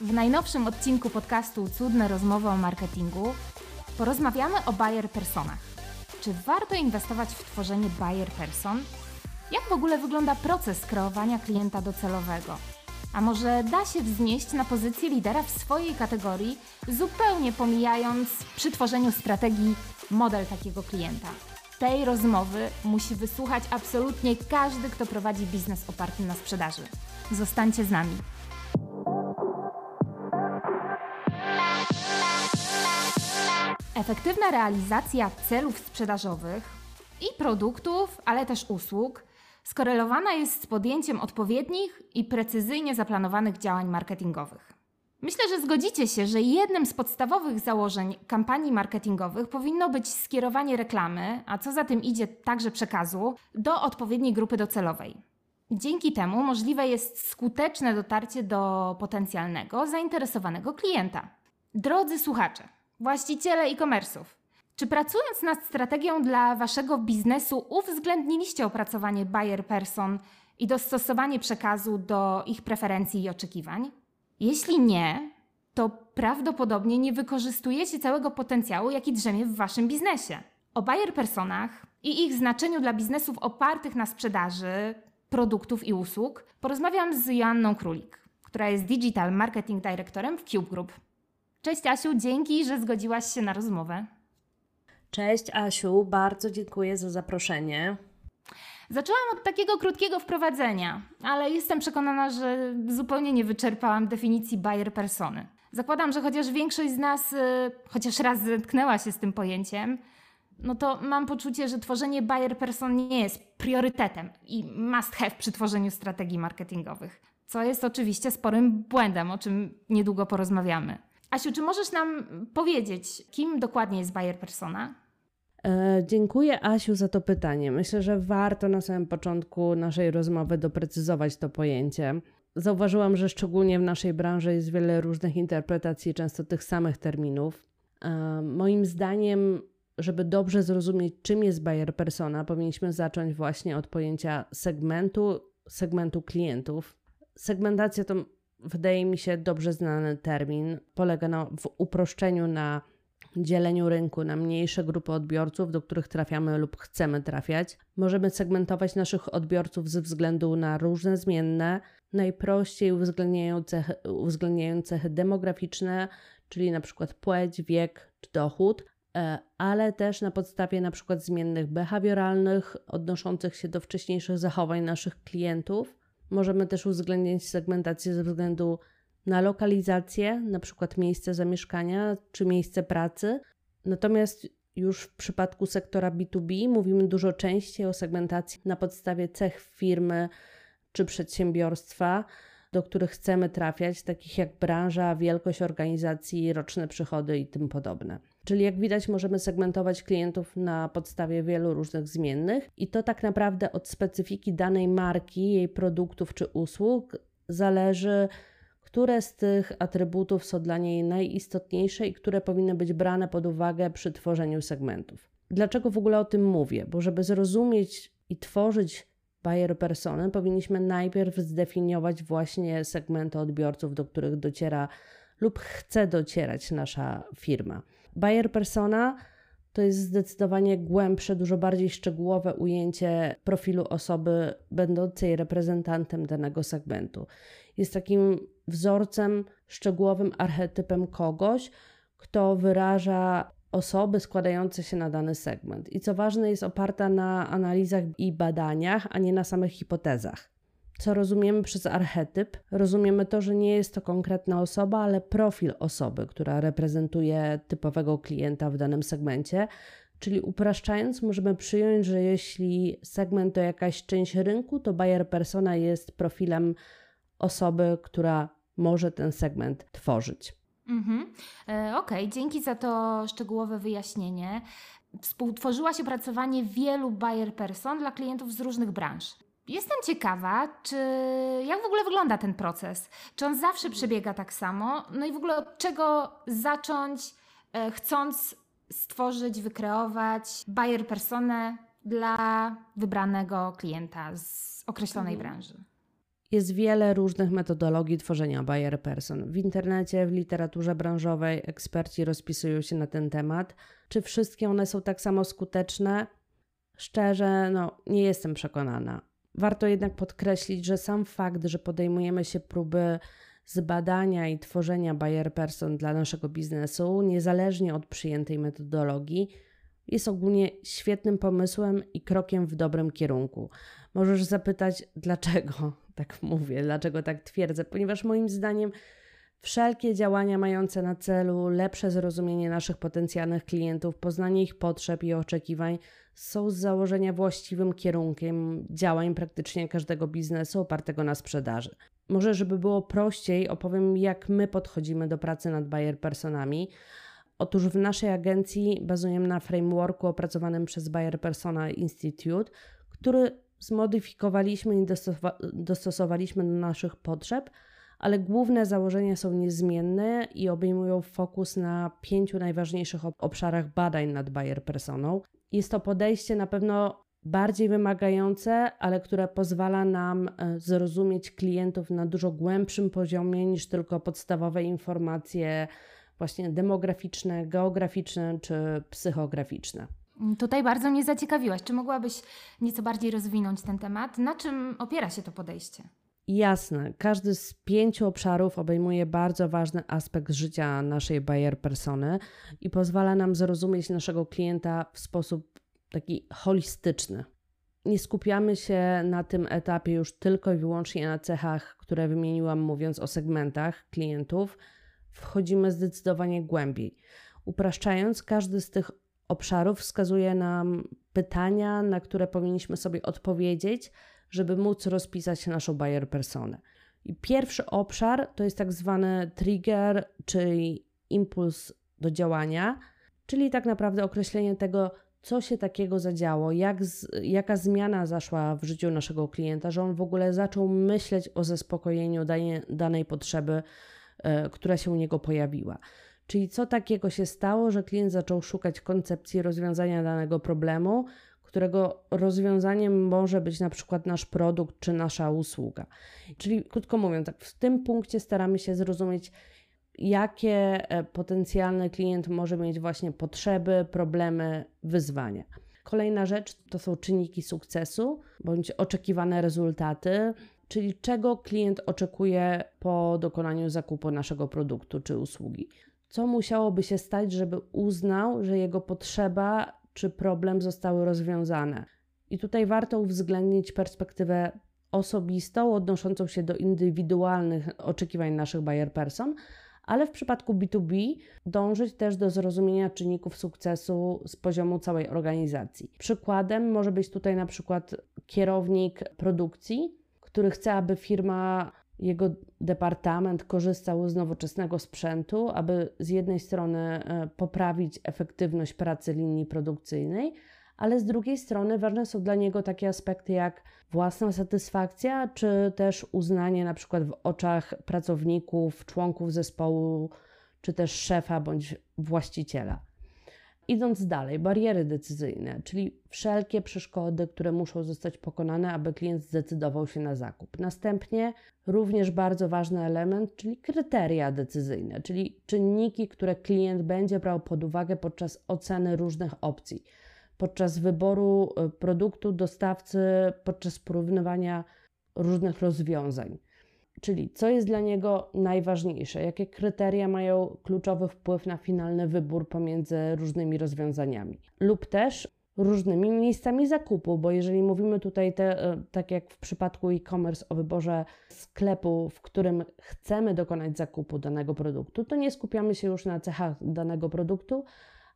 W najnowszym odcinku podcastu Cudne rozmowy o marketingu porozmawiamy o buyer personach. Czy warto inwestować w tworzenie buyer person? Jak w ogóle wygląda proces kreowania klienta docelowego? A może da się wznieść na pozycję lidera w swojej kategorii, zupełnie pomijając przy tworzeniu strategii model takiego klienta? Tej rozmowy musi wysłuchać absolutnie każdy, kto prowadzi biznes oparty na sprzedaży. Zostańcie z nami. Efektywna realizacja celów sprzedażowych i produktów, ale też usług skorelowana jest z podjęciem odpowiednich i precyzyjnie zaplanowanych działań marketingowych. Myślę, że zgodzicie się, że jednym z podstawowych założeń kampanii marketingowych powinno być skierowanie reklamy, a co za tym idzie także przekazu, do odpowiedniej grupy docelowej. Dzięki temu możliwe jest skuteczne dotarcie do potencjalnego, zainteresowanego klienta. Drodzy słuchacze, właściciele e-commerce'ów, czy pracując nad strategią dla waszego biznesu uwzględniliście opracowanie buyer person i dostosowanie przekazu do ich preferencji i oczekiwań? Jeśli nie, to prawdopodobnie nie wykorzystujecie całego potencjału, jaki drzemie w waszym biznesie. O buyer personach i ich znaczeniu dla biznesów opartych na sprzedaży produktów i usług porozmawiam z Joanną Królik, która jest Digital Marketing Directorem w Cube Group. Cześć Asiu, dzięki, że zgodziłaś się na rozmowę. Cześć Asiu, bardzo dziękuję za zaproszenie. Zaczęłam od takiego krótkiego wprowadzenia, ale jestem przekonana, że zupełnie nie wyczerpałam definicji buyer persony. Zakładam, że chociaż większość z nas y, chociaż raz zetknęła się z tym pojęciem, no to mam poczucie, że tworzenie buyer person nie jest priorytetem i must have przy tworzeniu strategii marketingowych. Co jest oczywiście sporym błędem, o czym niedługo porozmawiamy. Asiu, czy możesz nam powiedzieć, kim dokładnie jest buyer persona? E, dziękuję Asiu za to pytanie. Myślę, że warto na samym początku naszej rozmowy doprecyzować to pojęcie. Zauważyłam, że szczególnie w naszej branży jest wiele różnych interpretacji, często tych samych terminów. E, moim zdaniem, żeby dobrze zrozumieć, czym jest buyer persona, powinniśmy zacząć właśnie od pojęcia segmentu, segmentu klientów. Segmentacja to wydaje mi się dobrze znany termin. Polega na, w uproszczeniu na dzieleniu rynku na mniejsze grupy odbiorców, do których trafiamy lub chcemy trafiać. Możemy segmentować naszych odbiorców ze względu na różne zmienne, najprościej uwzględniają cechy, uwzględniają cechy demograficzne, czyli na przykład płeć, wiek czy dochód, e, ale też na podstawie na przykład zmiennych behawioralnych odnoszących się do wcześniejszych zachowań naszych klientów. Możemy też uwzględniać segmentację ze względu na lokalizację, na przykład miejsce zamieszkania czy miejsce pracy. Natomiast już w przypadku sektora B2B mówimy dużo częściej o segmentacji na podstawie cech firmy czy przedsiębiorstwa, do których chcemy trafiać, takich jak branża, wielkość organizacji, roczne przychody i tym podobne. Czyli jak widać, możemy segmentować klientów na podstawie wielu różnych zmiennych, i to tak naprawdę od specyfiki danej marki, jej produktów czy usług zależy które z tych atrybutów są dla niej najistotniejsze i które powinny być brane pod uwagę przy tworzeniu segmentów. Dlaczego w ogóle o tym mówię? Bo żeby zrozumieć i tworzyć buyer persony, powinniśmy najpierw zdefiniować właśnie segmenty odbiorców, do których dociera lub chce docierać nasza firma. Buyer persona to jest zdecydowanie głębsze, dużo bardziej szczegółowe ujęcie profilu osoby będącej reprezentantem danego segmentu. Jest takim wzorcem, szczegółowym archetypem kogoś, kto wyraża osoby składające się na dany segment. I co ważne, jest oparta na analizach i badaniach, a nie na samych hipotezach. Co rozumiemy przez archetyp? Rozumiemy to, że nie jest to konkretna osoba, ale profil osoby, która reprezentuje typowego klienta w danym segmencie. Czyli upraszczając, możemy przyjąć, że jeśli segment to jakaś część rynku, to buyer persona jest profilem osoby, która może ten segment tworzyć. Mhm. E, Okej, okay. dzięki za to szczegółowe wyjaśnienie. Współtworzyłaś opracowanie wielu buyer person dla klientów z różnych branż. Jestem ciekawa, czy jak w ogóle wygląda ten proces? Czy on zawsze przebiega tak samo? No i w ogóle od czego zacząć, e, chcąc stworzyć, wykreować buyer personę dla wybranego klienta z określonej mhm. branży? Jest wiele różnych metodologii tworzenia buyer person. W internecie, w literaturze branżowej eksperci rozpisują się na ten temat. Czy wszystkie one są tak samo skuteczne? Szczerze, no, nie jestem przekonana. Warto jednak podkreślić, że sam fakt, że podejmujemy się próby zbadania i tworzenia buyer person dla naszego biznesu, niezależnie od przyjętej metodologii, jest ogólnie świetnym pomysłem i krokiem w dobrym kierunku. Możesz zapytać, dlaczego tak mówię, dlaczego tak twierdzę, ponieważ moim zdaniem wszelkie działania mające na celu lepsze zrozumienie naszych potencjalnych klientów, poznanie ich potrzeb i oczekiwań są z założenia właściwym kierunkiem działań praktycznie każdego biznesu opartego na sprzedaży. Może, żeby było prościej, opowiem, jak my podchodzimy do pracy nad buyer personami. Otóż w naszej agencji bazujemy na frameworku opracowanym przez Bayer Persona Institute, który zmodyfikowaliśmy i dostosowaliśmy do naszych potrzeb, ale główne założenia są niezmienne i obejmują fokus na pięciu najważniejszych obszarach badań nad Bayer Personą. Jest to podejście na pewno bardziej wymagające, ale które pozwala nam e, zrozumieć klientów na dużo głębszym poziomie niż tylko podstawowe informacje właśnie demograficzne, geograficzne czy psychograficzne. Tutaj bardzo mnie zaciekawiłaś. Czy mogłabyś nieco bardziej rozwinąć ten temat? Na czym opiera się to podejście? Jasne, każdy z pięciu obszarów obejmuje bardzo ważny aspekt życia naszej buyer persony i pozwala nam zrozumieć naszego klienta w sposób taki holistyczny. Nie skupiamy się na tym etapie już tylko i wyłącznie na cechach, które wymieniłam, mówiąc o segmentach klientów. Wchodzimy zdecydowanie głębiej. Upraszczając, każdy z tych obszarów wskazuje nam pytania, na które powinniśmy sobie odpowiedzieć, żeby móc rozpisać naszą buyer personę. I pierwszy obszar to jest tak zwany trigger, czyli impuls do działania, czyli tak naprawdę określenie tego, co się takiego zadziało, jak z, jaka zmiana zaszła w życiu naszego klienta, że on w ogóle zaczął myśleć o zaspokojeniu danej, danej potrzeby, y, która się u niego pojawiła. Czyli co takiego się stało, że klient zaczął szukać koncepcji rozwiązania danego problemu, którego rozwiązaniem może być na przykład nasz produkt czy nasza usługa. Czyli krótko mówiąc, tak, w tym punkcie staramy się zrozumieć, jakie e, potencjalny klient może mieć właśnie potrzeby, problemy, wyzwania. Kolejna rzecz to są czynniki sukcesu bądź oczekiwane rezultaty, czyli czego klient oczekuje po dokonaniu zakupu naszego produktu czy usługi. Co musiałoby się stać, żeby uznał, że jego potrzeba czy problem zostały rozwiązane. I tutaj warto uwzględnić perspektywę osobistą, odnoszącą się do indywidualnych oczekiwań naszych buyer person, ale w przypadku B2B dążyć też do zrozumienia czynników sukcesu z poziomu całej organizacji. Przykładem może być tutaj na przykład kierownik produkcji, który chce, aby firma jego departament korzystał z nowoczesnego sprzętu, aby z jednej strony e, poprawić efektywność pracy linii produkcyjnej, ale z drugiej strony ważne są dla niego takie aspekty jak własna satysfakcja, czy też uznanie na przykład w oczach pracowników, członków zespołu, czy też szefa bądź właściciela. Idąc dalej, bariery decyzyjne, czyli wszelkie przeszkody, które muszą zostać pokonane, aby klient zdecydował się na zakup. Następnie również bardzo ważny element, czyli kryteria decyzyjne, czyli czynniki, które klient będzie brał pod uwagę podczas oceny różnych opcji, podczas wyboru y, produktu, dostawcy, podczas porównywania różnych rozwiązań. Czyli co jest dla niego najważniejsze, jakie kryteria mają kluczowy wpływ na finalny wybór pomiędzy różnymi rozwiązaniami, lub też różnymi miejscami zakupu, bo jeżeli mówimy tutaj, te, e, tak jak w przypadku e-commerce, o wyborze sklepu, w którym chcemy dokonać zakupu danego produktu, to nie skupiamy się już na cechach danego produktu,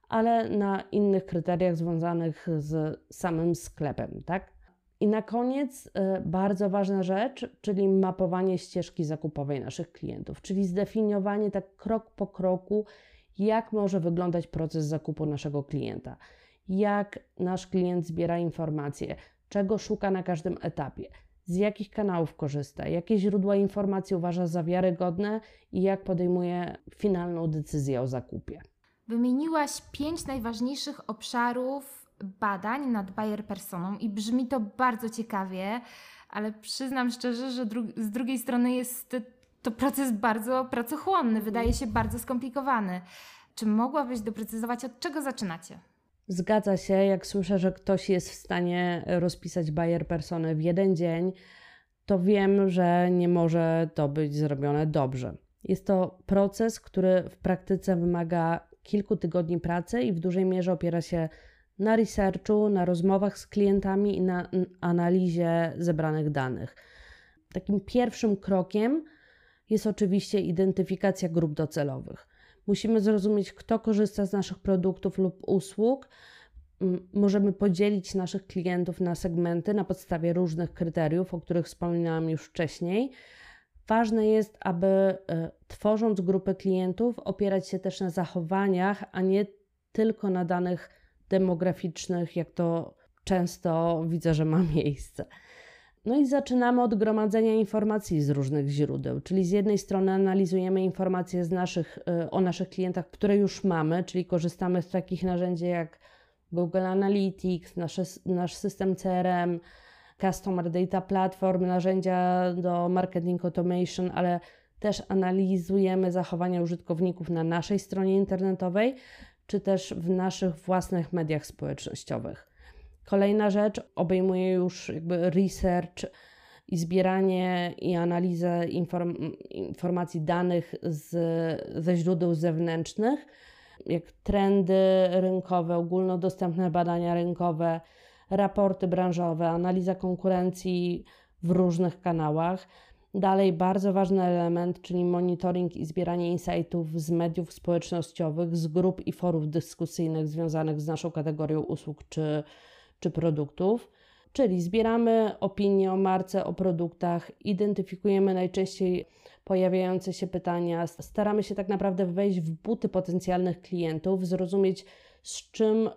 ale na innych kryteriach związanych z samym sklepem, tak? I na koniec y, bardzo ważna rzecz, czyli mapowanie ścieżki zakupowej naszych klientów, czyli zdefiniowanie tak krok po kroku, jak może wyglądać proces zakupu naszego klienta, jak nasz klient zbiera informacje, czego szuka na każdym etapie, z jakich kanałów korzysta, jakie źródła informacji uważa za wiarygodne i jak podejmuje finalną decyzję o zakupie. Wymieniłaś pięć najważniejszych obszarów badań nad Bayer personą i brzmi to bardzo ciekawie, ale przyznam szczerze, że dru z drugiej strony jest to proces bardzo pracochłonny, wydaje się bardzo skomplikowany. Czy mogłabyś doprecyzować, od czego zaczynacie? Zgadza się, jak słyszę, że ktoś jest w stanie rozpisać Bayer persony w jeden dzień, to wiem, że nie może to być zrobione dobrze. Jest to proces, który w praktyce wymaga kilku tygodni pracy i w dużej mierze opiera się na researchu, na rozmowach z klientami i na analizie zebranych danych. Takim pierwszym krokiem jest oczywiście identyfikacja grup docelowych. Musimy zrozumieć, kto korzysta z naszych produktów lub usług. Możemy podzielić naszych klientów na segmenty na podstawie różnych kryteriów, o których wspominałam już wcześniej. Ważne jest, aby e, tworząc grupy klientów, opierać się też na zachowaniach, a nie tylko na danych demograficznych, jak to często widzę, że ma miejsce. No i zaczynamy od gromadzenia informacji z różnych źródeł, czyli z jednej strony analizujemy informacje z naszych, y, o naszych klientach, które już mamy, czyli korzystamy z takich narzędzi jak Google Analytics, nasze, nasz system CRM, Customer Data Platform, narzędzia do marketing automation, ale też analizujemy zachowania użytkowników na naszej stronie internetowej, czy też w naszych własnych mediach społecznościowych. Kolejna rzecz obejmuje już jakby research i zbieranie i analizę inform informacji danych z, ze źródeł zewnętrznych, jak trendy rynkowe, ogólnodostępne badania rynkowe, raporty branżowe, analiza konkurencji w różnych kanałach. Dalej bardzo ważny element, czyli monitoring i zbieranie insightów z mediów społecznościowych, z grup i forów dyskusyjnych związanych z naszą kategorią usług czy czy produktów. Czyli zbieramy opinie o marce, o produktach, identyfikujemy najczęściej pojawiające się pytania, staramy się tak naprawdę wejść w buty potencjalnych klientów, zrozumieć z czym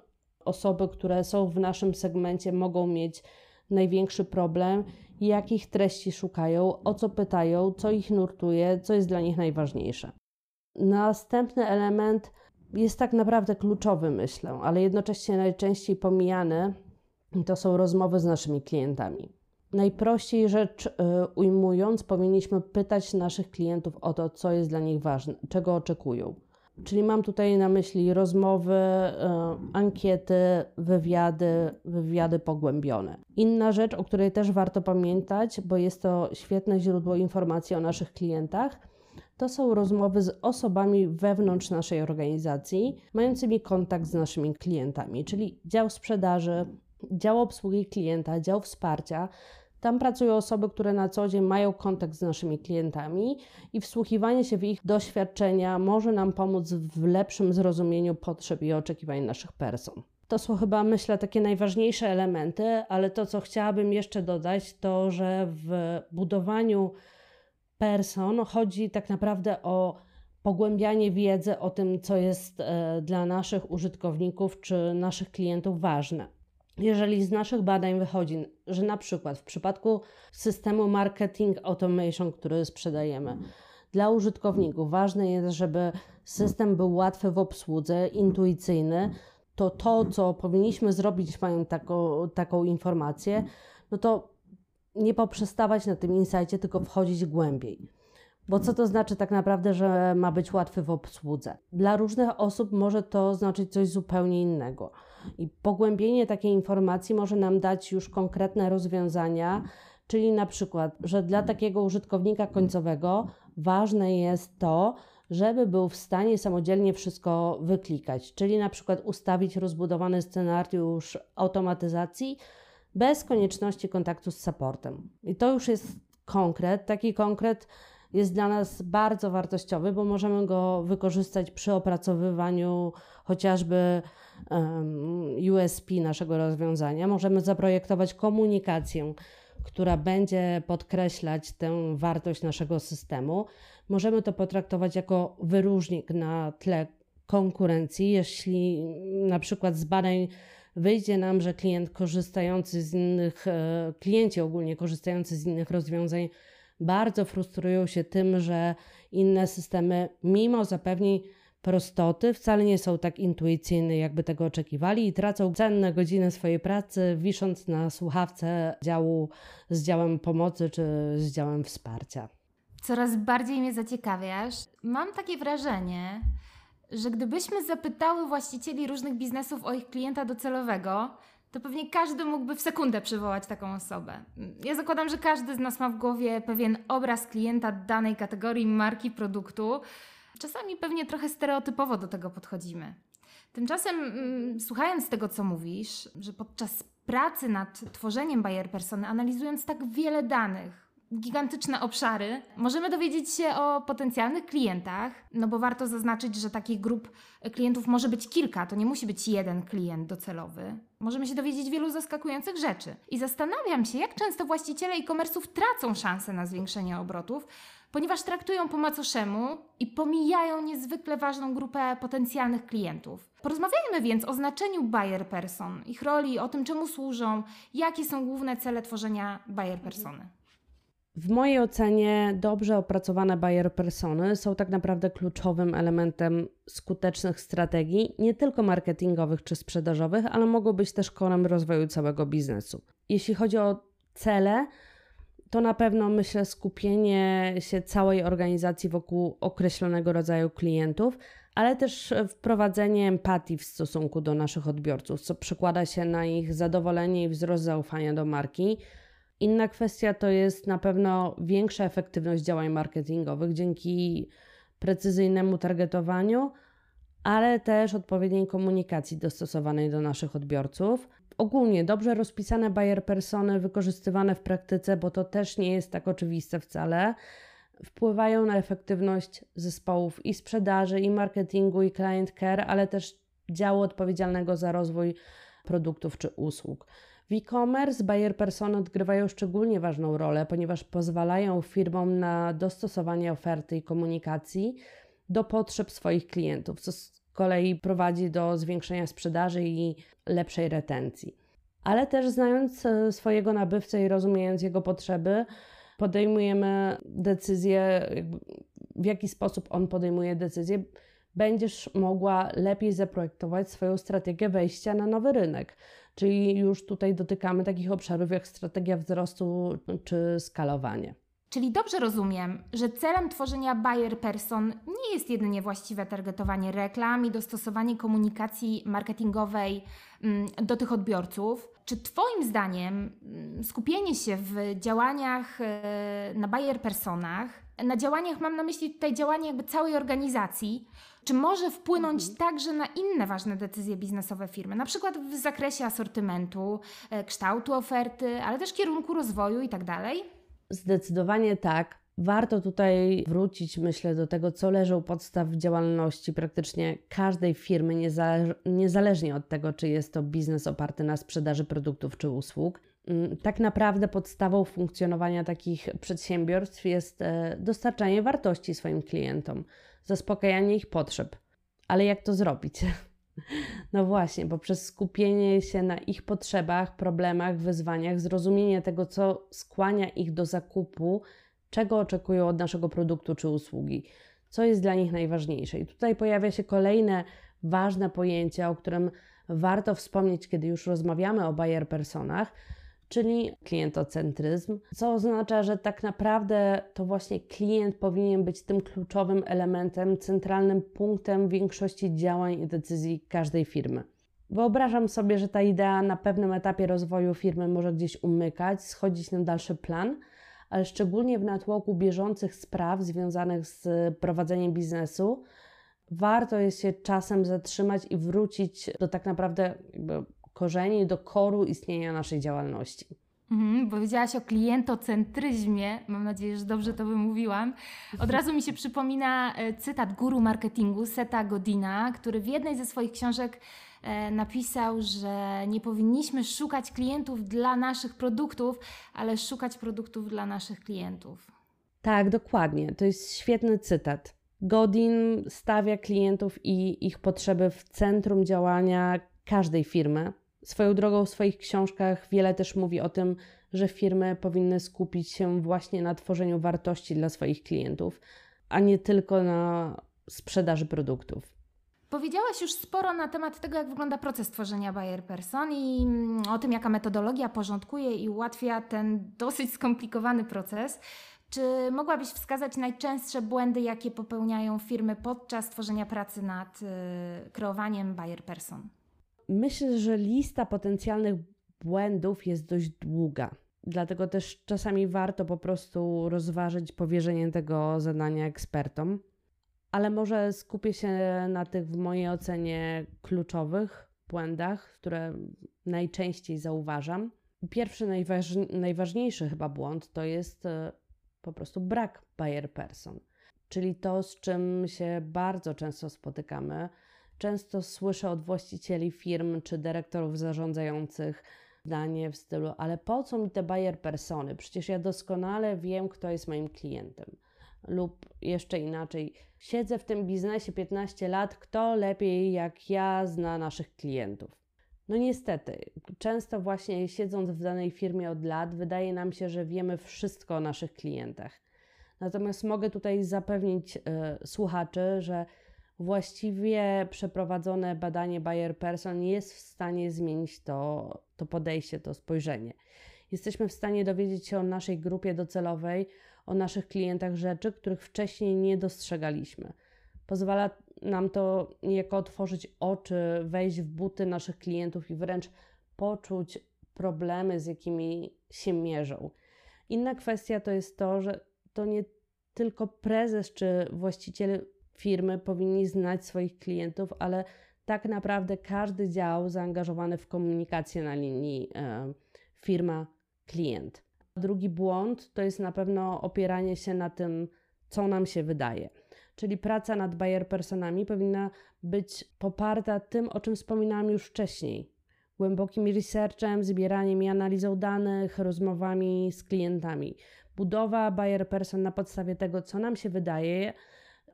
osoby, które są w naszym segmencie, mogą mieć największy problem, jakich treści szukają, o co pytają, co ich nurtuje, co jest dla nich najważniejsze. Następny element jest tak naprawdę kluczowy, myślę, ale jednocześnie najczęściej pomijany, to są rozmowy z naszymi klientami. Najprościej rzecz y, ujmując, powinniśmy pytać naszych klientów o to, co jest dla nich ważne, czego oczekują. Czyli mam tutaj na myśli rozmowy, y, ankiety, wywiady, wywiady pogłębione. Inna rzecz, o której też warto pamiętać, bo jest to świetne źródło informacji o naszych klientach, to są rozmowy z osobami wewnątrz naszej organizacji, mającymi kontakt z naszymi klientami, czyli dział sprzedaży, dział obsługi klienta, dział wsparcia. Tam pracują osoby, które na co dzień mają kontakt z naszymi klientami i wsłuchiwanie się w ich doświadczenia może nam pomóc w lepszym zrozumieniu potrzeb i oczekiwań naszych person. To są chyba, myślę, takie najważniejsze elementy, ale to, co chciałabym jeszcze dodać, to że w budowaniu person chodzi tak naprawdę o pogłębianie wiedzy o tym, co jest e, dla naszych użytkowników czy naszych klientów ważne. Jeżeli z naszych badań wychodzi, że na przykład w przypadku systemu marketing automation, który sprzedajemy, dla użytkowników ważne jest, żeby system był łatwy w obsłudze, intuicyjny, to to, co powinniśmy zrobić, mając taką, taką informację, no to nie poprzestawać na tym insightie, tylko wchodzić głębiej. Bo co to znaczy tak naprawdę, że ma być łatwy w obsłudze? Dla różnych osób może to znaczyć coś zupełnie innego. I pogłębienie takiej informacji może nam dać już konkretne rozwiązania, czyli na przykład, że dla takiego użytkownika końcowego ważne jest to, żeby był w stanie samodzielnie wszystko wyklikać, czyli na przykład ustawić rozbudowany scenariusz automatyzacji bez konieczności kontaktu z supportem. I to już jest konkret, taki konkret jest dla nas bardzo wartościowy, bo możemy go wykorzystać przy opracowywaniu chociażby USP naszego rozwiązania. Możemy zaprojektować komunikację, która będzie podkreślać tę wartość naszego systemu. Możemy to potraktować jako wyróżnik na tle konkurencji, jeśli na przykład z badań wyjdzie nam, że klient korzystający z innych, e, klienci ogólnie korzystający z innych rozwiązań bardzo frustrują się tym, że inne systemy, mimo zapewnień, prostoty, wcale nie są tak intuicyjne, jakby tego oczekiwali i tracą cenne godziny swojej pracy, wisząc na słuchawce działu z działem pomocy czy z działem wsparcia. Coraz bardziej mnie zaciekawiasz. Mam takie wrażenie, że gdybyśmy zapytały właścicieli różnych biznesów o ich klienta docelowego, to pewnie każdy mógłby w sekundę przywołać taką osobę. Ja zakładam, że każdy z nas ma w głowie pewien obraz klienta danej kategorii, marki, produktu. Czasami pewnie trochę stereotypowo do tego podchodzimy. Tymczasem, mm, słuchając tego, co mówisz, że podczas pracy nad tworzeniem Bayer Persony, analizując tak wiele danych, gigantyczne obszary, możemy dowiedzieć się o potencjalnych klientach, no bo warto zaznaczyć, że takich grup klientów może być kilka, to nie musi być jeden klient docelowy. Możemy się dowiedzieć wielu zaskakujących rzeczy. I zastanawiam się, jak często właściciele e-commerce'ów tracą szansę na zwiększenie obrotów, ponieważ traktują po macoszemu i pomijają niezwykle ważną grupę potencjalnych klientów. Porozmawiajmy więc o znaczeniu buyer person, ich roli, o tym czemu służą, jakie są główne cele tworzenia buyer persony. W mojej ocenie dobrze opracowane buyer persony są tak naprawdę kluczowym elementem skutecznych strategii, nie tylko marketingowych czy sprzedażowych, ale mogą być też korem rozwoju całego biznesu. Jeśli chodzi o cele, to na pewno myślę skupienie się całej organizacji wokół określonego rodzaju klientów, ale też wprowadzenie empatii w stosunku do naszych odbiorców, co przekłada się na ich zadowolenie i wzrost zaufania do marki Inna kwestia to jest na pewno większa efektywność działań marketingowych dzięki precyzyjnemu targetowaniu, ale też odpowiedniej komunikacji dostosowanej do naszych odbiorców. Ogólnie dobrze rozpisane buyer persony, wykorzystywane w praktyce, bo to też nie jest tak oczywiste wcale, wpływają na efektywność zespołów i sprzedaży, i marketingu, i client care, ale też działu odpowiedzialnego za rozwój produktów czy usług. W e-commerce buyer persony odgrywają szczególnie ważną rolę, ponieważ pozwalają firmom na dostosowanie oferty i komunikacji do potrzeb swoich klientów, co kolei prowadzi do zwiększenia sprzedaży i lepszej retencji. Ale też znając e, swojego nabywcę i rozumiejąc jego potrzeby, podejmujemy decyzję, w jaki sposób on podejmuje decyzję, będziesz mogła lepiej zaprojektować swoją strategię wejścia na nowy rynek. Czyli już tutaj dotykamy takich obszarów jak strategia wzrostu czy skalowanie. Czyli dobrze rozumiem, że celem tworzenia buyer person nie jest jedynie właściwe targetowanie reklam i dostosowanie komunikacji marketingowej mm, do tych odbiorców. Czy Twoim zdaniem mm, skupienie się w działaniach e, na buyer personach, na działaniach mam na myśli tutaj działanie jakby całej organizacji, czy może wpłynąć mhm. także na inne ważne decyzje biznesowe firmy, na przykład w zakresie asortymentu, e, kształtu oferty, ale też kierunku rozwoju itd.? Zdecydowanie tak. Warto tutaj wrócić, myślę, do tego, co leży u podstaw działalności praktycznie każdej firmy, niezależnie od tego, czy jest to biznes oparty na sprzedaży produktów czy usług. Mm, tak naprawdę podstawą funkcjonowania takich przedsiębiorstw jest e, dostarczanie wartości swoim klientom zaspokajanie ich potrzeb. Ale jak to zrobić? No właśnie, bo przez skupienie się na ich potrzebach, problemach, wyzwaniach, zrozumienie tego, co skłania ich do zakupu, czego oczekują od naszego produktu czy usługi, co jest dla nich najważniejsze. I tutaj pojawia się kolejne ważne pojęcie, o którym warto wspomnieć, kiedy już rozmawiamy o buyer personach, czyli klientocentryzm, co oznacza, że tak naprawdę to właśnie klient powinien być tym kluczowym elementem, centralnym punktem większości działań i decyzji każdej firmy. Wyobrażam sobie, że ta idea na pewnym etapie rozwoju firmy może gdzieś umykać, schodzić na dalszy plan, ale szczególnie w natłoku bieżących spraw związanych z prowadzeniem biznesu, warto jest się czasem zatrzymać i wrócić do tak naprawdę korzeni, do koru istnienia naszej działalności. Mhm, powiedziałaś o klientocentryzmie, mam nadzieję, że dobrze to wymówiłam. Od razu mi się przypomina e, cytat guru marketingu Seta Godina, który w jednej ze swoich książek e, napisał, że nie powinniśmy szukać klientów dla naszych produktów, ale szukać produktów dla naszych klientów. Tak, dokładnie. To jest świetny cytat. Godin stawia klientów i ich potrzeby w centrum działania każdej firmy, Swoją drogą w swoich książkach wiele też mówi o tym, że firmy powinny skupić się właśnie na tworzeniu wartości dla swoich klientów, a nie tylko na sprzedaży produktów. Powiedziałaś już sporo na temat tego, jak wygląda proces tworzenia buyer person i mm, o tym, jaka metodologia porządkuje i ułatwia ten dosyć skomplikowany proces. Czy mogłabyś wskazać najczęstsze błędy, jakie popełniają firmy podczas tworzenia pracy nad y, kreowaniem buyer person? Myślę, że lista potencjalnych błędów jest dość długa. Dlatego też czasami warto po prostu rozważyć powierzenie tego zadania ekspertom. Ale może skupię się na tych, w mojej ocenie, kluczowych błędach, które najczęściej zauważam. Pierwszy, najważniejszy chyba błąd to jest e, po prostu brak buyer person, czyli to, z czym się bardzo często spotykamy. Często słyszę od właścicieli firm czy dyrektorów zarządzających zdanie w stylu: Ale po co mi te buyer persony? Przecież ja doskonale wiem, kto jest moim klientem. Lub jeszcze inaczej, siedzę w tym biznesie 15 lat, kto lepiej jak ja zna naszych klientów. No niestety, często właśnie siedząc w danej firmie od lat, wydaje nam się, że wiemy wszystko o naszych klientach. Natomiast mogę tutaj zapewnić y, słuchaczy, że właściwie przeprowadzone badanie Bayer Person jest w stanie zmienić to, to podejście, to spojrzenie. Jesteśmy w stanie dowiedzieć się o naszej grupie docelowej, o naszych klientach rzeczy, których wcześniej nie dostrzegaliśmy. Pozwala nam to niejako otworzyć oczy, wejść w buty naszych klientów i wręcz poczuć problemy, z jakimi się mierzą. Inna kwestia to jest to, że to nie tylko prezes czy właściciel firmy powinni znać swoich klientów, ale tak naprawdę każdy dział zaangażowany w komunikację na linii e, firma-klient. Drugi błąd to jest na pewno opieranie się na tym, co nam się wydaje. Czyli praca nad buyer personami powinna być poparta tym, o czym wspominałam już wcześniej. Głębokim researchem, zbieraniem i analizą danych, rozmowami z klientami. Budowa buyer person na podstawie tego, co nam się wydaje,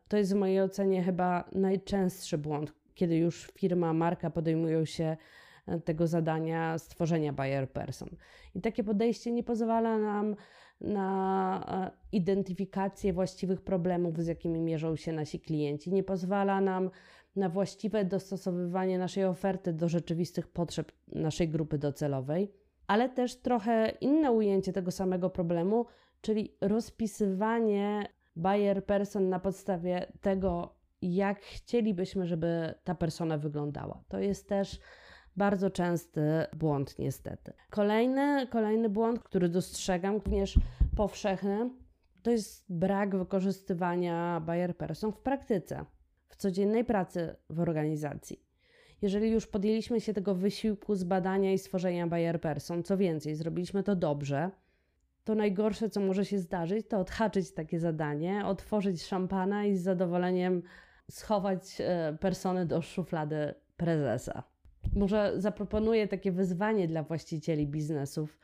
to jest w mojej ocenie chyba najczęstszy błąd, kiedy już firma, marka podejmują się e, tego zadania stworzenia buyer person. I takie podejście nie pozwala nam na e, identyfikację właściwych problemów, z jakimi mierzą się nasi klienci, nie pozwala nam na właściwe dostosowywanie naszej oferty do rzeczywistych potrzeb naszej grupy docelowej, ale też trochę inne ujęcie tego samego problemu, czyli rozpisywanie buyer person na podstawie tego, jak chcielibyśmy, żeby ta persona wyglądała. To jest też bardzo częsty błąd, niestety. Kolejny, kolejny błąd, który dostrzegam, również powszechny, to jest brak wykorzystywania buyer person w praktyce, w codziennej pracy w organizacji. Jeżeli już podjęliśmy się tego wysiłku zbadania i stworzenia buyer person, co więcej, zrobiliśmy to dobrze, to najgorsze, co może się zdarzyć, to odhaczyć takie zadanie, otworzyć szampana i z zadowoleniem schować e, persony do szuflady prezesa. Może zaproponuję takie wyzwanie dla właścicieli biznesów,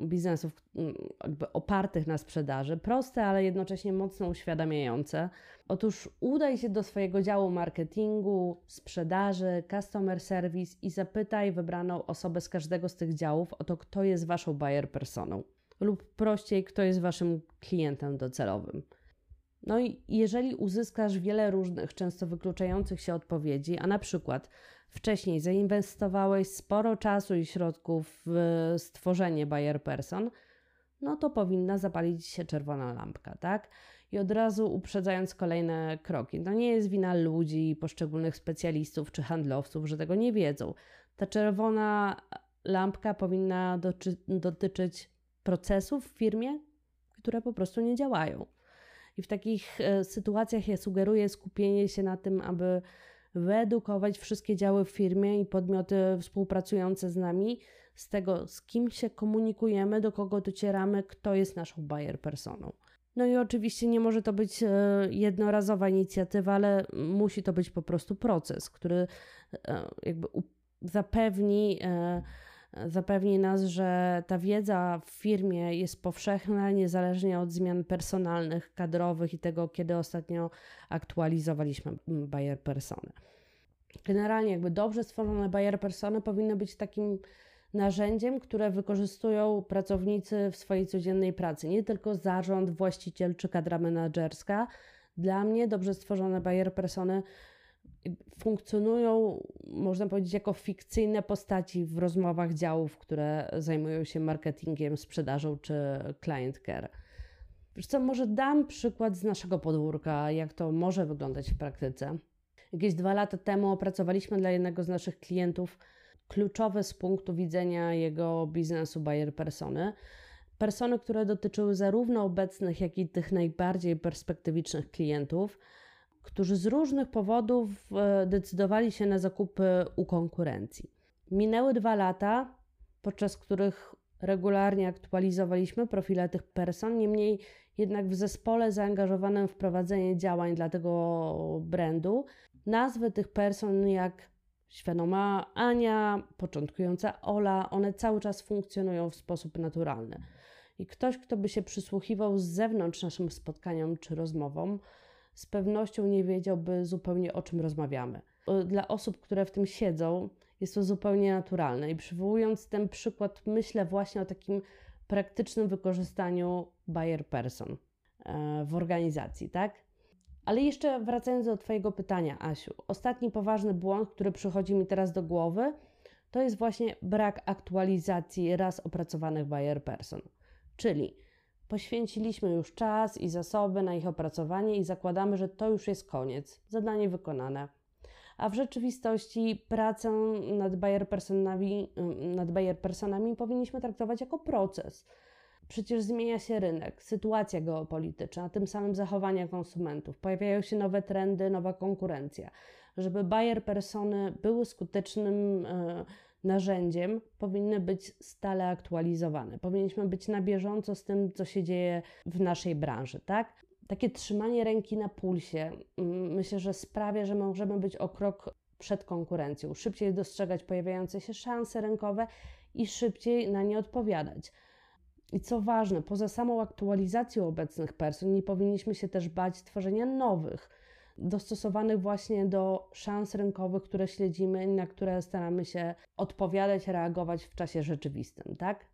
biznesów mm, jakby opartych na sprzedaży, proste, ale jednocześnie mocno uświadamiające. Otóż udaj się do swojego działu marketingu, sprzedaży, customer service i zapytaj wybraną osobę z każdego z tych działów o to, kto jest waszą buyer personą lub prościej, kto jest Waszym klientem docelowym. No i jeżeli uzyskasz wiele różnych, często wykluczających się odpowiedzi, a na przykład wcześniej zainwestowałeś sporo czasu i środków w stworzenie buyer person, no to powinna zapalić się czerwona lampka, tak? I od razu uprzedzając kolejne kroki. To nie jest wina ludzi, poszczególnych specjalistów czy handlowców, że tego nie wiedzą. Ta czerwona lampka powinna dotyczyć procesów w firmie, które po prostu nie działają. I w takich e, sytuacjach ja sugeruję skupienie się na tym, aby wyedukować wszystkie działy w firmie i podmioty współpracujące z nami z tego, z kim się komunikujemy, do kogo docieramy, kto jest naszą buyer personą. No i oczywiście nie może to być e, jednorazowa inicjatywa, ale musi to być po prostu proces, który e, jakby zapewni zapewni nas, że ta wiedza w firmie jest powszechna, niezależnie od zmian personalnych, kadrowych i tego, kiedy ostatnio aktualizowaliśmy Bayer Persony. Generalnie, jakby dobrze stworzone Bayer Persony powinny być takim narzędziem, które wykorzystują pracownicy w swojej codziennej pracy. Nie tylko zarząd, właściciel czy kadra menedżerska, Dla mnie dobrze stworzone buyer persony funkcjonują, można powiedzieć, jako fikcyjne postaci w rozmowach działów, które zajmują się marketingiem, sprzedażą czy client care. Wiesz co, może dam przykład z naszego podwórka, jak to może wyglądać w praktyce. Jakieś dwa lata temu opracowaliśmy dla jednego z naszych klientów kluczowe z punktu widzenia jego biznesu buyer persony. Persony, które dotyczyły zarówno obecnych, jak i tych najbardziej perspektywicznych klientów, którzy z różnych powodów e, decydowali się na zakupy u konkurencji. Minęły dwa lata, podczas których regularnie aktualizowaliśmy profile tych person, niemniej jednak w zespole zaangażowanym w prowadzenie działań dla tego brandu nazwy tych person jak świadoma Ania, początkująca Ola, one cały czas funkcjonują w sposób naturalny. I ktoś, kto by się przysłuchiwał z zewnątrz naszym spotkaniom czy rozmowom, z pewnością nie wiedziałby zupełnie o czym rozmawiamy. Dla osób, które w tym siedzą, jest to zupełnie naturalne. I przywołując ten przykład, myślę właśnie o takim praktycznym wykorzystaniu buyer person e, w organizacji, tak? Ale jeszcze wracając do Twojego pytania, Asiu, ostatni poważny błąd, który przychodzi mi teraz do głowy, to jest właśnie brak aktualizacji raz opracowanych buyer person. Czyli poświęciliśmy już czas i zasoby na ich opracowanie i zakładamy, że to już jest koniec, zadanie wykonane. A w rzeczywistości pracę nad buyer personami, nad personami powinniśmy traktować jako proces Przecież zmienia się rynek, sytuacja geopolityczna, tym samym zachowania konsumentów. Pojawiają się nowe trendy, nowa konkurencja. Żeby buyer persony były skutecznym e, narzędziem, powinny być stale aktualizowane. Powinniśmy być na bieżąco z tym, co się dzieje w naszej branży, tak? Takie trzymanie ręki na pulsie mm, myślę, że sprawia, że możemy być o krok przed konkurencją, szybciej dostrzegać pojawiające się szanse rynkowe i szybciej na nie odpowiadać. I co ważne, poza samą aktualizacją obecnych person, nie powinniśmy się też bać tworzenia nowych, dostosowanych właśnie do szans rynkowych, które śledzimy i na które staramy się odpowiadać, reagować w czasie rzeczywistym, tak?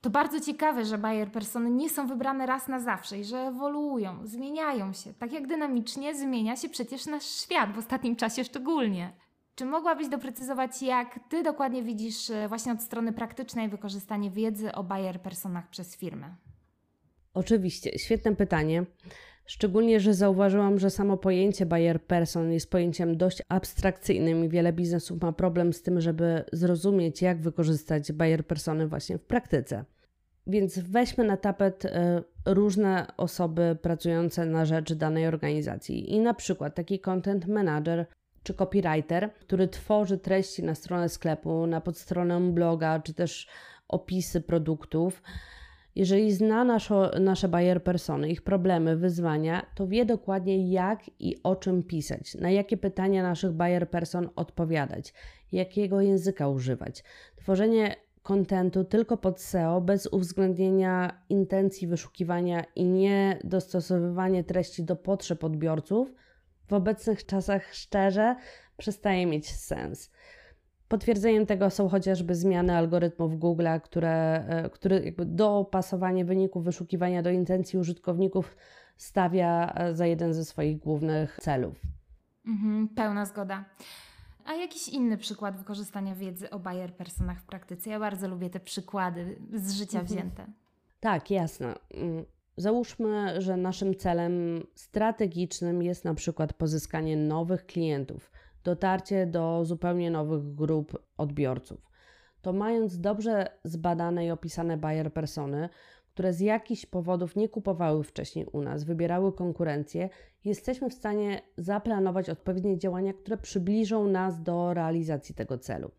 To bardzo ciekawe, że Bayer persony nie są wybrane raz na zawsze i że ewoluują, zmieniają się. Tak jak dynamicznie zmienia się przecież nasz świat w ostatnim czasie szczególnie. Czy mogłabyś doprecyzować, jak Ty dokładnie widzisz e, właśnie od strony praktycznej wykorzystanie wiedzy o buyer personach przez firmę? Oczywiście, świetne pytanie. Szczególnie, że zauważyłam, że samo pojęcie buyer person jest pojęciem dość abstrakcyjnym i wiele biznesów ma problem z tym, żeby zrozumieć, jak wykorzystać buyer persony właśnie w praktyce. Więc weźmy na tapet e, różne osoby pracujące na rzecz danej organizacji i na przykład taki content manager czy copywriter, który tworzy treści na stronę sklepu, na podstronę bloga, czy też opisy produktów, jeżeli zna naszo, nasze buyer persony, ich problemy, wyzwania, to wie dokładnie jak i o czym pisać, na jakie pytania naszych buyer person odpowiadać, jakiego języka używać. Tworzenie kontentu tylko pod SEO, bez uwzględnienia intencji wyszukiwania i nie dostosowywanie treści do potrzeb odbiorców – w obecnych czasach szczerze przestaje mieć sens. Potwierdzeniem tego są chociażby zmiany algorytmów Google, które, e, które jakby dopasowanie wyników wyszukiwania do intencji użytkowników stawia e, za jeden ze swoich głównych celów. Mhm, pełna zgoda. A jakiś inny przykład wykorzystania wiedzy o buyer personach w praktyce? Ja bardzo lubię te przykłady z życia mhm. wzięte. Tak, jasne. Mm, Załóżmy, że naszym celem strategicznym jest na przykład pozyskanie nowych klientów, dotarcie do zupełnie nowych grup odbiorców. To mając dobrze zbadane i opisane buyer persony, które z jakichś powodów nie kupowały wcześniej u nas, wybierały konkurencję, jesteśmy w stanie zaplanować odpowiednie działania, które przybliżą nas do realizacji tego celu.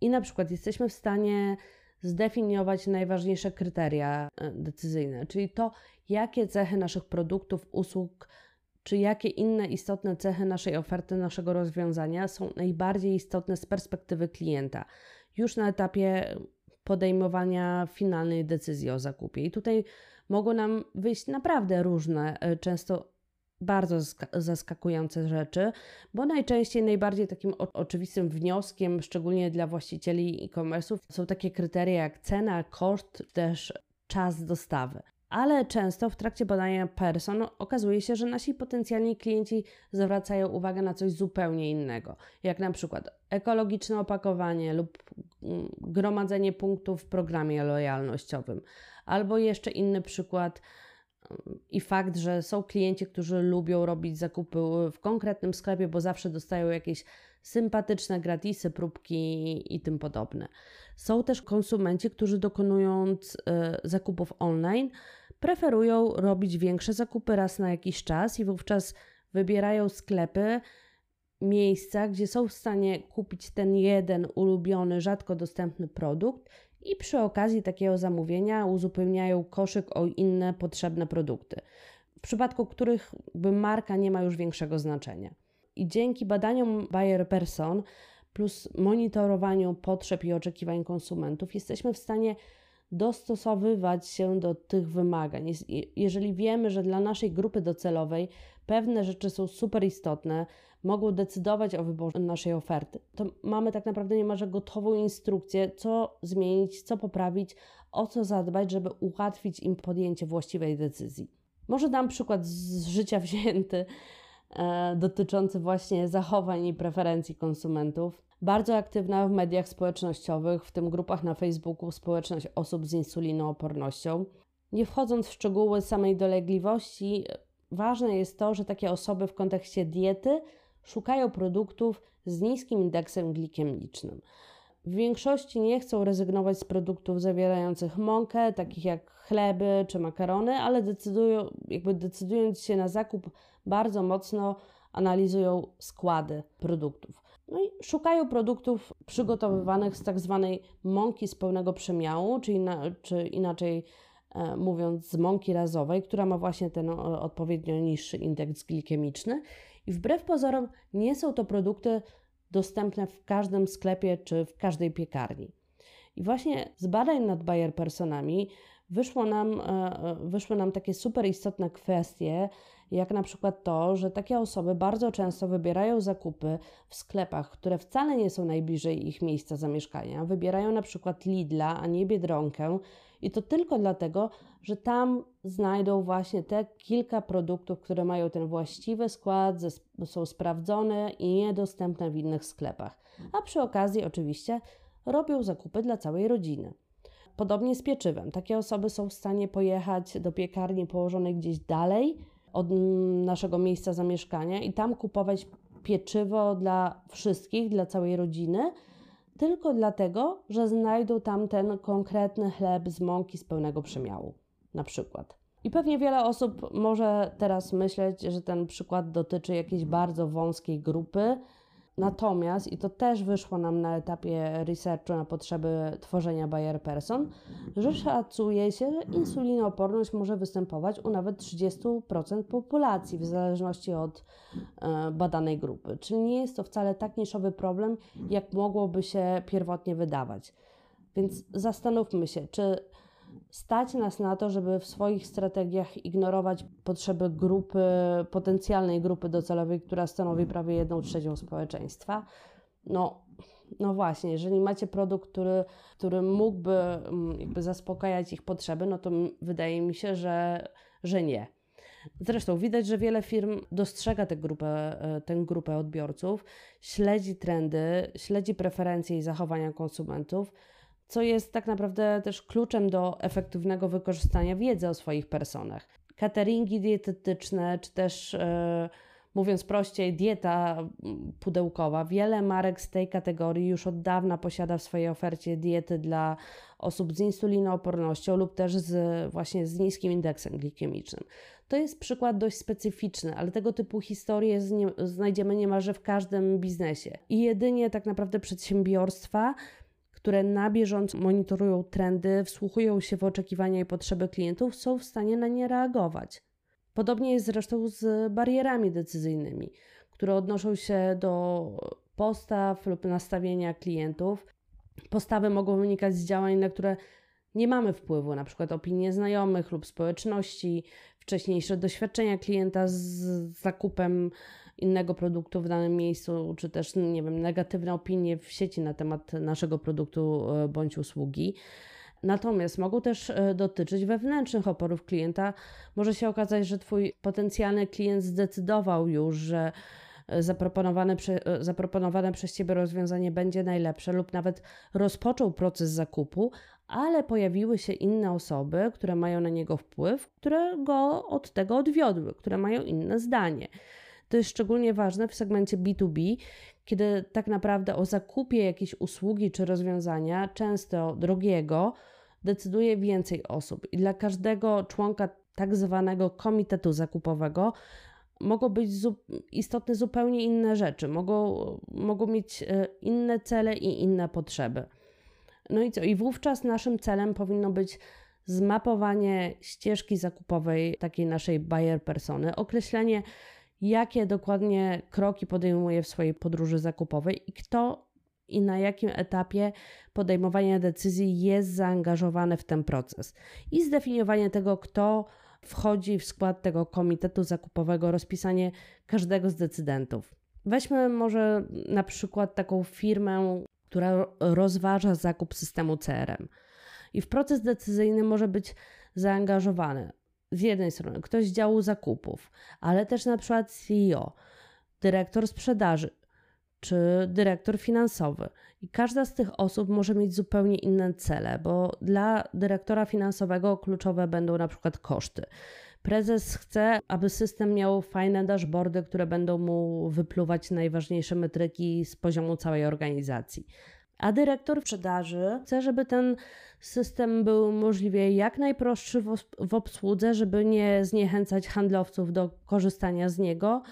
I na przykład jesteśmy w stanie zdefiniować najważniejsze kryteria e, decyzyjne, czyli to, jakie cechy naszych produktów, usług, czy jakie inne istotne cechy naszej oferty, naszego rozwiązania są najbardziej istotne z perspektywy klienta, już na etapie podejmowania finalnej decyzji o zakupie. I tutaj mogą nam wyjść naprawdę różne, e, często bardzo zaskakujące rzeczy, bo najczęściej najbardziej takim oczywistym wnioskiem, szczególnie dla właścicieli e-commerce'ów, są takie kryteria jak cena, koszt, też czas dostawy. Ale często w trakcie badania person okazuje się, że nasi potencjalni klienci zwracają uwagę na coś zupełnie innego, jak na przykład ekologiczne opakowanie lub mm, gromadzenie punktów w programie lojalnościowym, albo jeszcze inny przykład mm, i fakt, że są klienci, którzy lubią robić zakupy w konkretnym sklepie, bo zawsze dostają jakieś sympatyczne gratisy, próbki i tym podobne. Są też konsumenci, którzy dokonując y, zakupów online, preferują robić większe zakupy raz na jakiś czas i wówczas wybierają sklepy, miejsca, gdzie są w stanie kupić ten jeden ulubiony, rzadko dostępny produkt i przy okazji takiego zamówienia uzupełniają koszyk o inne potrzebne produkty, w przypadku których marka nie ma już większego znaczenia. I dzięki badaniom Bayer Person plus monitorowaniu potrzeb i oczekiwań konsumentów jesteśmy w stanie dostosowywać się do tych wymagań. Jeżeli wiemy, że dla naszej grupy docelowej pewne rzeczy są super istotne, mogą decydować o wyborze naszej oferty, to mamy tak naprawdę niemalże gotową instrukcję, co zmienić, co poprawić, o co zadbać, żeby ułatwić im podjęcie właściwej decyzji. Może dam przykład z życia wzięty dotyczący właśnie zachowań i preferencji konsumentów bardzo aktywna w mediach społecznościowych, w tym grupach na Facebooku społeczność osób z insulinoopornością. Nie wchodząc w szczegóły samej dolegliwości, ważne jest to, że takie osoby w kontekście diety szukają produktów z niskim indeksem glikemicznym. W większości nie chcą rezygnować z produktów zawierających mąkę, takich jak chleby czy makarony, ale decydują, jakby decydując się na zakup, bardzo mocno analizują składy produktów. No i szukają produktów przygotowywanych z tak zwanej mąki z pełnego przemiału, czy, czy inaczej e, mówiąc z mąki razowej, która ma właśnie ten o, odpowiednio niższy indeks glikemiczny. I wbrew pozorom nie są to produkty dostępne w każdym sklepie czy w każdej piekarni. I właśnie z badań nad Bayer Personami wyszło nam, e, e, wyszły nam takie super istotne kwestie, jak na przykład to, że takie osoby bardzo często wybierają zakupy w sklepach, które wcale nie są najbliżej ich miejsca zamieszkania. Wybierają na przykład Lidla, a nie Biedronkę i to tylko dlatego, że tam znajdą właśnie te kilka produktów, które mają ten właściwy skład, są sprawdzone i niedostępne w innych sklepach. A przy okazji oczywiście robią zakupy dla całej rodziny. Podobnie z pieczywem. Takie osoby są w stanie pojechać do piekarni położonej gdzieś dalej od naszego miejsca zamieszkania i tam kupować pieczywo dla wszystkich, dla całej rodziny, tylko dlatego, że znajdą tam ten konkretny chleb z mąki z pełnego przemiału, na przykład. I pewnie wiele osób może teraz myśleć, że ten przykład dotyczy jakiejś bardzo wąskiej grupy, Natomiast, i to też wyszło nam na etapie researchu na potrzeby tworzenia Bayer Person, że szacuje się, że insulinooporność może występować u nawet 30% populacji, w zależności od e, badanej grupy. Czyli nie jest to wcale tak niszowy problem, jak mogłoby się pierwotnie wydawać. Więc zastanówmy się, czy stać nas na to, żeby w swoich strategiach ignorować potrzeby grupy, potencjalnej grupy docelowej, która stanowi prawie jedną trzecią społeczeństwa. No, no właśnie, jeżeli macie produkt, który, który mógłby mm, jakby zaspokajać ich potrzeby, no to wydaje mi się, że, że nie. Zresztą widać, że wiele firm dostrzega tę grupę, e, tę grupę odbiorców, śledzi trendy, śledzi preferencje i zachowania konsumentów, co jest tak naprawdę też kluczem do efektywnego wykorzystania wiedzy o swoich personach. Cateringi dietetyczne, czy też e, mówiąc prościej, dieta pudełkowa. Wiele marek z tej kategorii już od dawna posiada w swojej ofercie diety dla osób z insulinoopornością lub też z, właśnie z niskim indeksem glikemicznym. To jest przykład dość specyficzny, ale tego typu historie znajdziemy niemalże w każdym biznesie. I jedynie tak naprawdę przedsiębiorstwa które na bieżąco monitorują trendy, wsłuchują się w oczekiwania i potrzeby klientów, są w stanie na nie reagować. Podobnie jest zresztą z barierami decyzyjnymi, które odnoszą się do postaw lub nastawienia klientów. Postawy mogą wynikać z działań, na które nie mamy wpływu, na przykład opinie znajomych lub społeczności, wcześniejsze doświadczenia klienta z zakupem innego produktu w danym miejscu, czy też, nie wiem, negatywne opinie w sieci na temat naszego produktu e, bądź usługi. Natomiast mogą też e, dotyczyć wewnętrznych oporów klienta. Może się okazać, że Twój potencjalny klient zdecydował już, że e, zaproponowane, zaproponowane przez Ciebie rozwiązanie będzie najlepsze, lub nawet rozpoczął proces zakupu, ale pojawiły się inne osoby, które mają na niego wpływ, które go od tego odwiodły, które mają inne zdanie. To jest szczególnie ważne w segmencie B2B, kiedy tak naprawdę o zakupie jakiejś usługi czy rozwiązania, często drogiego, decyduje więcej osób i dla każdego członka tak zwanego komitetu zakupowego mogą być istotne zupełnie inne rzeczy, mogą, mogą mieć e, inne cele i inne potrzeby. No i co? I wówczas naszym celem powinno być zmapowanie ścieżki zakupowej takiej naszej buyer persony, określenie, jakie dokładnie kroki podejmuje w swojej podróży zakupowej i kto i na jakim etapie podejmowania decyzji jest zaangażowany w ten proces. I zdefiniowanie tego, kto wchodzi w skład tego komitetu zakupowego, rozpisanie każdego z decydentów. Weźmy może na przykład taką firmę, która rozważa zakup systemu CRM. I w proces decyzyjny może być zaangażowany z jednej strony ktoś z działu zakupów, ale też na przykład CEO, dyrektor sprzedaży czy dyrektor finansowy. I każda z tych osób może mieć zupełnie inne cele, bo dla dyrektora finansowego kluczowe będą na przykład koszty. Prezes chce, aby system miał fajne dashboardy, które będą mu wypluwać najważniejsze metryki z poziomu całej organizacji. A dyrektor sprzedaży chce, żeby ten system był możliwie jak najprostszy w, obsłudze, żeby nie zniechęcać handlowców do korzystania z niego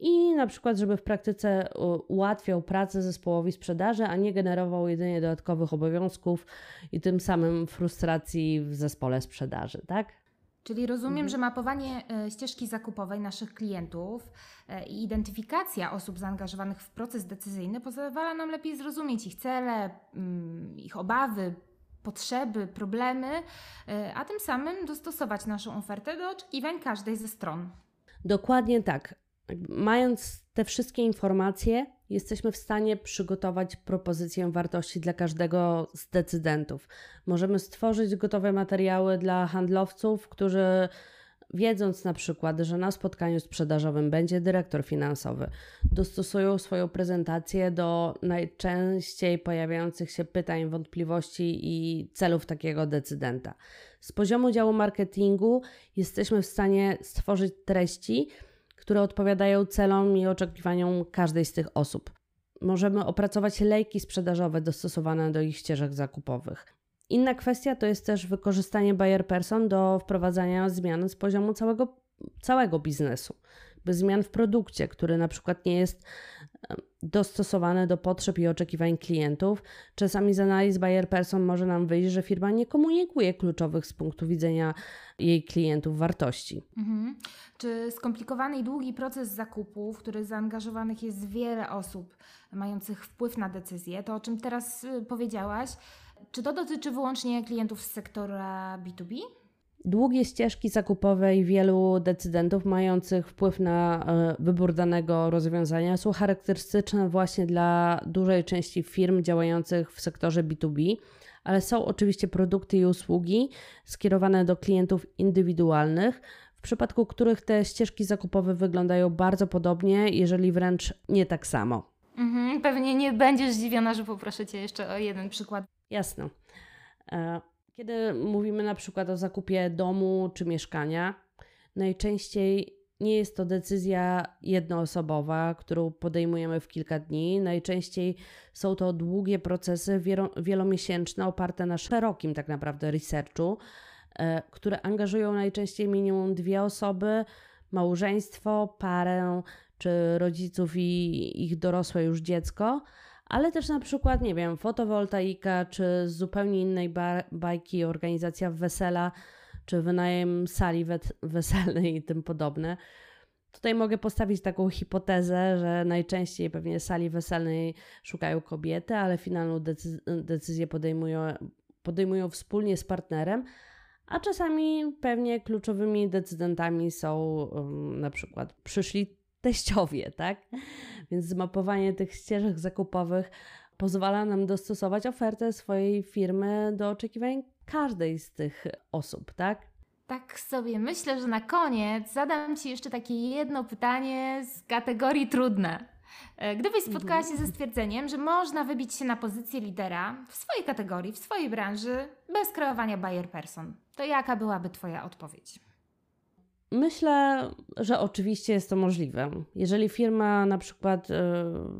i na przykład, żeby w praktyce ułatwiał pracę zespołowi sprzedaży, a nie generował jedynie dodatkowych obowiązków i tym samym frustracji w zespole sprzedaży, tak? Czyli rozumiem, mhm. że mapowanie e, ścieżki zakupowej naszych klientów e, i identyfikacja osób zaangażowanych w proces decyzyjny pozwala nam lepiej zrozumieć ich cele, mm, ich obawy, potrzeby, problemy, e, a tym samym dostosować naszą ofertę do oczekiwań każdej ze stron. Dokładnie tak. Mając te wszystkie informacje, jesteśmy w stanie przygotować propozycję wartości dla każdego z decydentów. Możemy stworzyć gotowe materiały dla handlowców, którzy wiedząc na przykład, że na spotkaniu sprzedażowym będzie dyrektor finansowy, dostosują swoją prezentację do najczęściej pojawiających się pytań, wątpliwości i celów takiego decydenta. Z poziomu działu marketingu jesteśmy w stanie stworzyć treści, które odpowiadają celom i oczekiwaniom każdej z tych osób. Możemy opracować lejki sprzedażowe dostosowane do ich ścieżek zakupowych. Inna kwestia to jest też wykorzystanie buyer person do wprowadzania zmian z poziomu całego, całego biznesu. Bez zmian w produkcie, który na przykład nie jest dostosowany do potrzeb i oczekiwań klientów. Czasami z analiz buyer person może nam wyjść, że firma nie komunikuje kluczowych z punktu widzenia jej klientów wartości. Mhm. Czy skomplikowany i długi proces zakupu, w który zaangażowanych jest wiele osób mających wpływ na decyzję, to o czym teraz y, powiedziałaś, czy to dotyczy wyłącznie klientów z sektora B2B? Długie ścieżki zakupowe i wielu decydentów mających wpływ na e, wybór danego rozwiązania są charakterystyczne właśnie dla dużej części firm działających w sektorze B2B, ale są oczywiście produkty i usługi skierowane do klientów indywidualnych, w przypadku których te ścieżki zakupowe wyglądają bardzo podobnie, jeżeli wręcz nie tak samo. Mhm, pewnie nie będziesz zdziwiona, że poproszę Cię jeszcze o jeden przykład. Jasne. Kiedy mówimy na przykład o zakupie domu czy mieszkania, najczęściej nie jest to decyzja jednoosobowa, którą podejmujemy w kilka dni. Najczęściej są to długie procesy wielomiesięczne, oparte na szerokim tak naprawdę researchu, e, które angażują najczęściej minimum dwie osoby, małżeństwo, parę czy rodziców i ich dorosłe już dziecko ale też na przykład, nie wiem, fotowoltaika, czy z zupełnie innej bajki, organizacja wesela, czy wynajem sali weselnej i tym podobne. Tutaj mogę postawić taką hipotezę, że najczęściej pewnie sali weselnej szukają kobiety, ale finalną decyz- decyzję podejmują, podejmują wspólnie z partnerem, a czasami pewnie kluczowymi decydentami są um, na przykład przyszli teściowie, tak? Więc zmapowanie tych ścieżek zakupowych pozwala nam dostosować ofertę swojej firmy do oczekiwań każdej z tych osób, tak? Tak sobie myślę, że na koniec zadam Ci jeszcze takie jedno pytanie z kategorii trudne. E, gdybyś spotkała się ze stwierdzeniem, że można wybić się na pozycję lidera w swojej kategorii, w swojej branży, bez kreowania buyer person, to jaka byłaby Twoja odpowiedź? Myślę, że oczywiście jest to możliwe. Jeżeli firma na przykład y,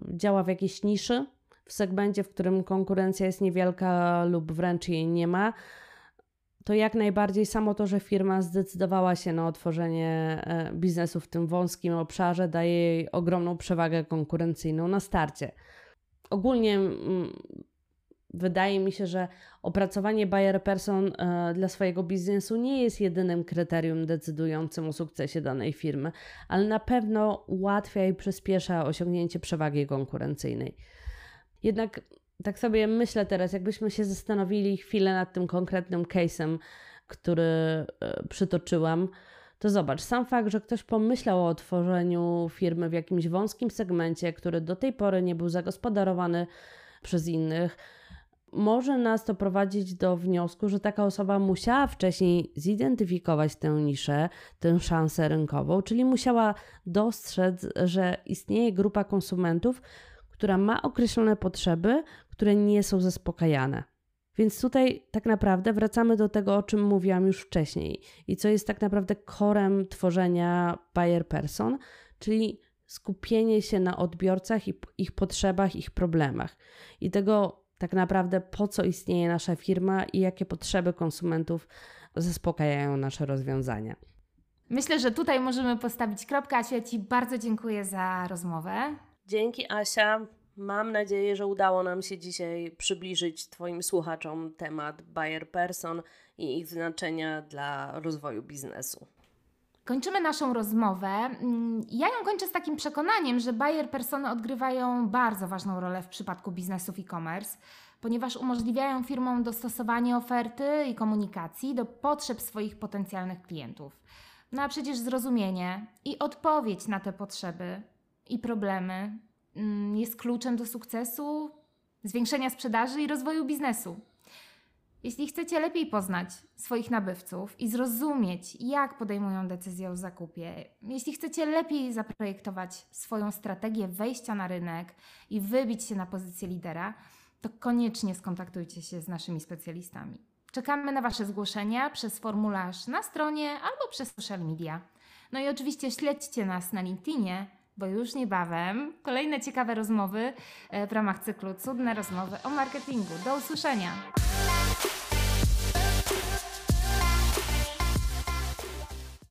działa w jakiejś niszy, w segmencie, w którym konkurencja jest niewielka lub wręcz jej nie ma, to jak najbardziej samo to, że firma zdecydowała się na otworzenie e, biznesu w tym wąskim obszarze, daje jej ogromną przewagę konkurencyjną na starcie. Ogólnie mm, wydaje mi się, że opracowanie buyer person e, dla swojego biznesu nie jest jedynym kryterium decydującym o sukcesie danej firmy, ale na pewno ułatwia i przyspiesza osiągnięcie przewagi konkurencyjnej. Jednak tak sobie myślę teraz, jakbyśmy się zastanowili chwilę nad tym konkretnym case'em, który e, przytoczyłam, to zobacz, sam fakt, że ktoś pomyślał o otworzeniu firmy w jakimś wąskim segmencie, który do tej pory nie był zagospodarowany przez innych, może nas to prowadzić do wniosku, że taka osoba musiała wcześniej zidentyfikować tę niszę, tę szansę rynkową, czyli musiała dostrzec, że istnieje grupa konsumentów, która ma określone potrzeby, które nie są zaspokajane. Więc tutaj tak naprawdę wracamy do tego, o czym mówiłam już wcześniej i co jest tak naprawdę korem tworzenia buyer person, czyli skupienie się na odbiorcach i ich potrzebach, ich problemach i tego tak naprawdę po co istnieje nasza firma i jakie potrzeby konsumentów zaspokajają nasze rozwiązania. Myślę, że tutaj możemy postawić kropkę. Asiu, ja Ci bardzo dziękuję za rozmowę. Dzięki, Asia. Mam nadzieję, że udało nam się dzisiaj przybliżyć Twoim słuchaczom temat buyer person i ich znaczenia dla rozwoju biznesu. Kończymy naszą rozmowę. Mm, ja ją kończę z takim przekonaniem, że buyer persony odgrywają bardzo ważną rolę w przypadku biznesów e-commerce, ponieważ umożliwiają firmom dostosowanie oferty i komunikacji do potrzeb swoich potencjalnych klientów. No a przecież zrozumienie i odpowiedź na te potrzeby i problemy mm, jest kluczem do sukcesu, zwiększenia sprzedaży i rozwoju biznesu. Jeśli chcecie lepiej poznać swoich nabywców i zrozumieć, jak podejmują decyzje o zakupie, jeśli chcecie lepiej zaprojektować swoją strategię wejścia na rynek i wybić się na pozycję lidera, to koniecznie skontaktujcie się z naszymi specjalistami. Czekamy na Wasze zgłoszenia przez formularz na stronie albo przez social media. No i oczywiście śledźcie nas na LinkedInie, bo już niebawem kolejne ciekawe rozmowy e, w ramach cyklu Cudne rozmowy o marketingu. Do usłyszenia!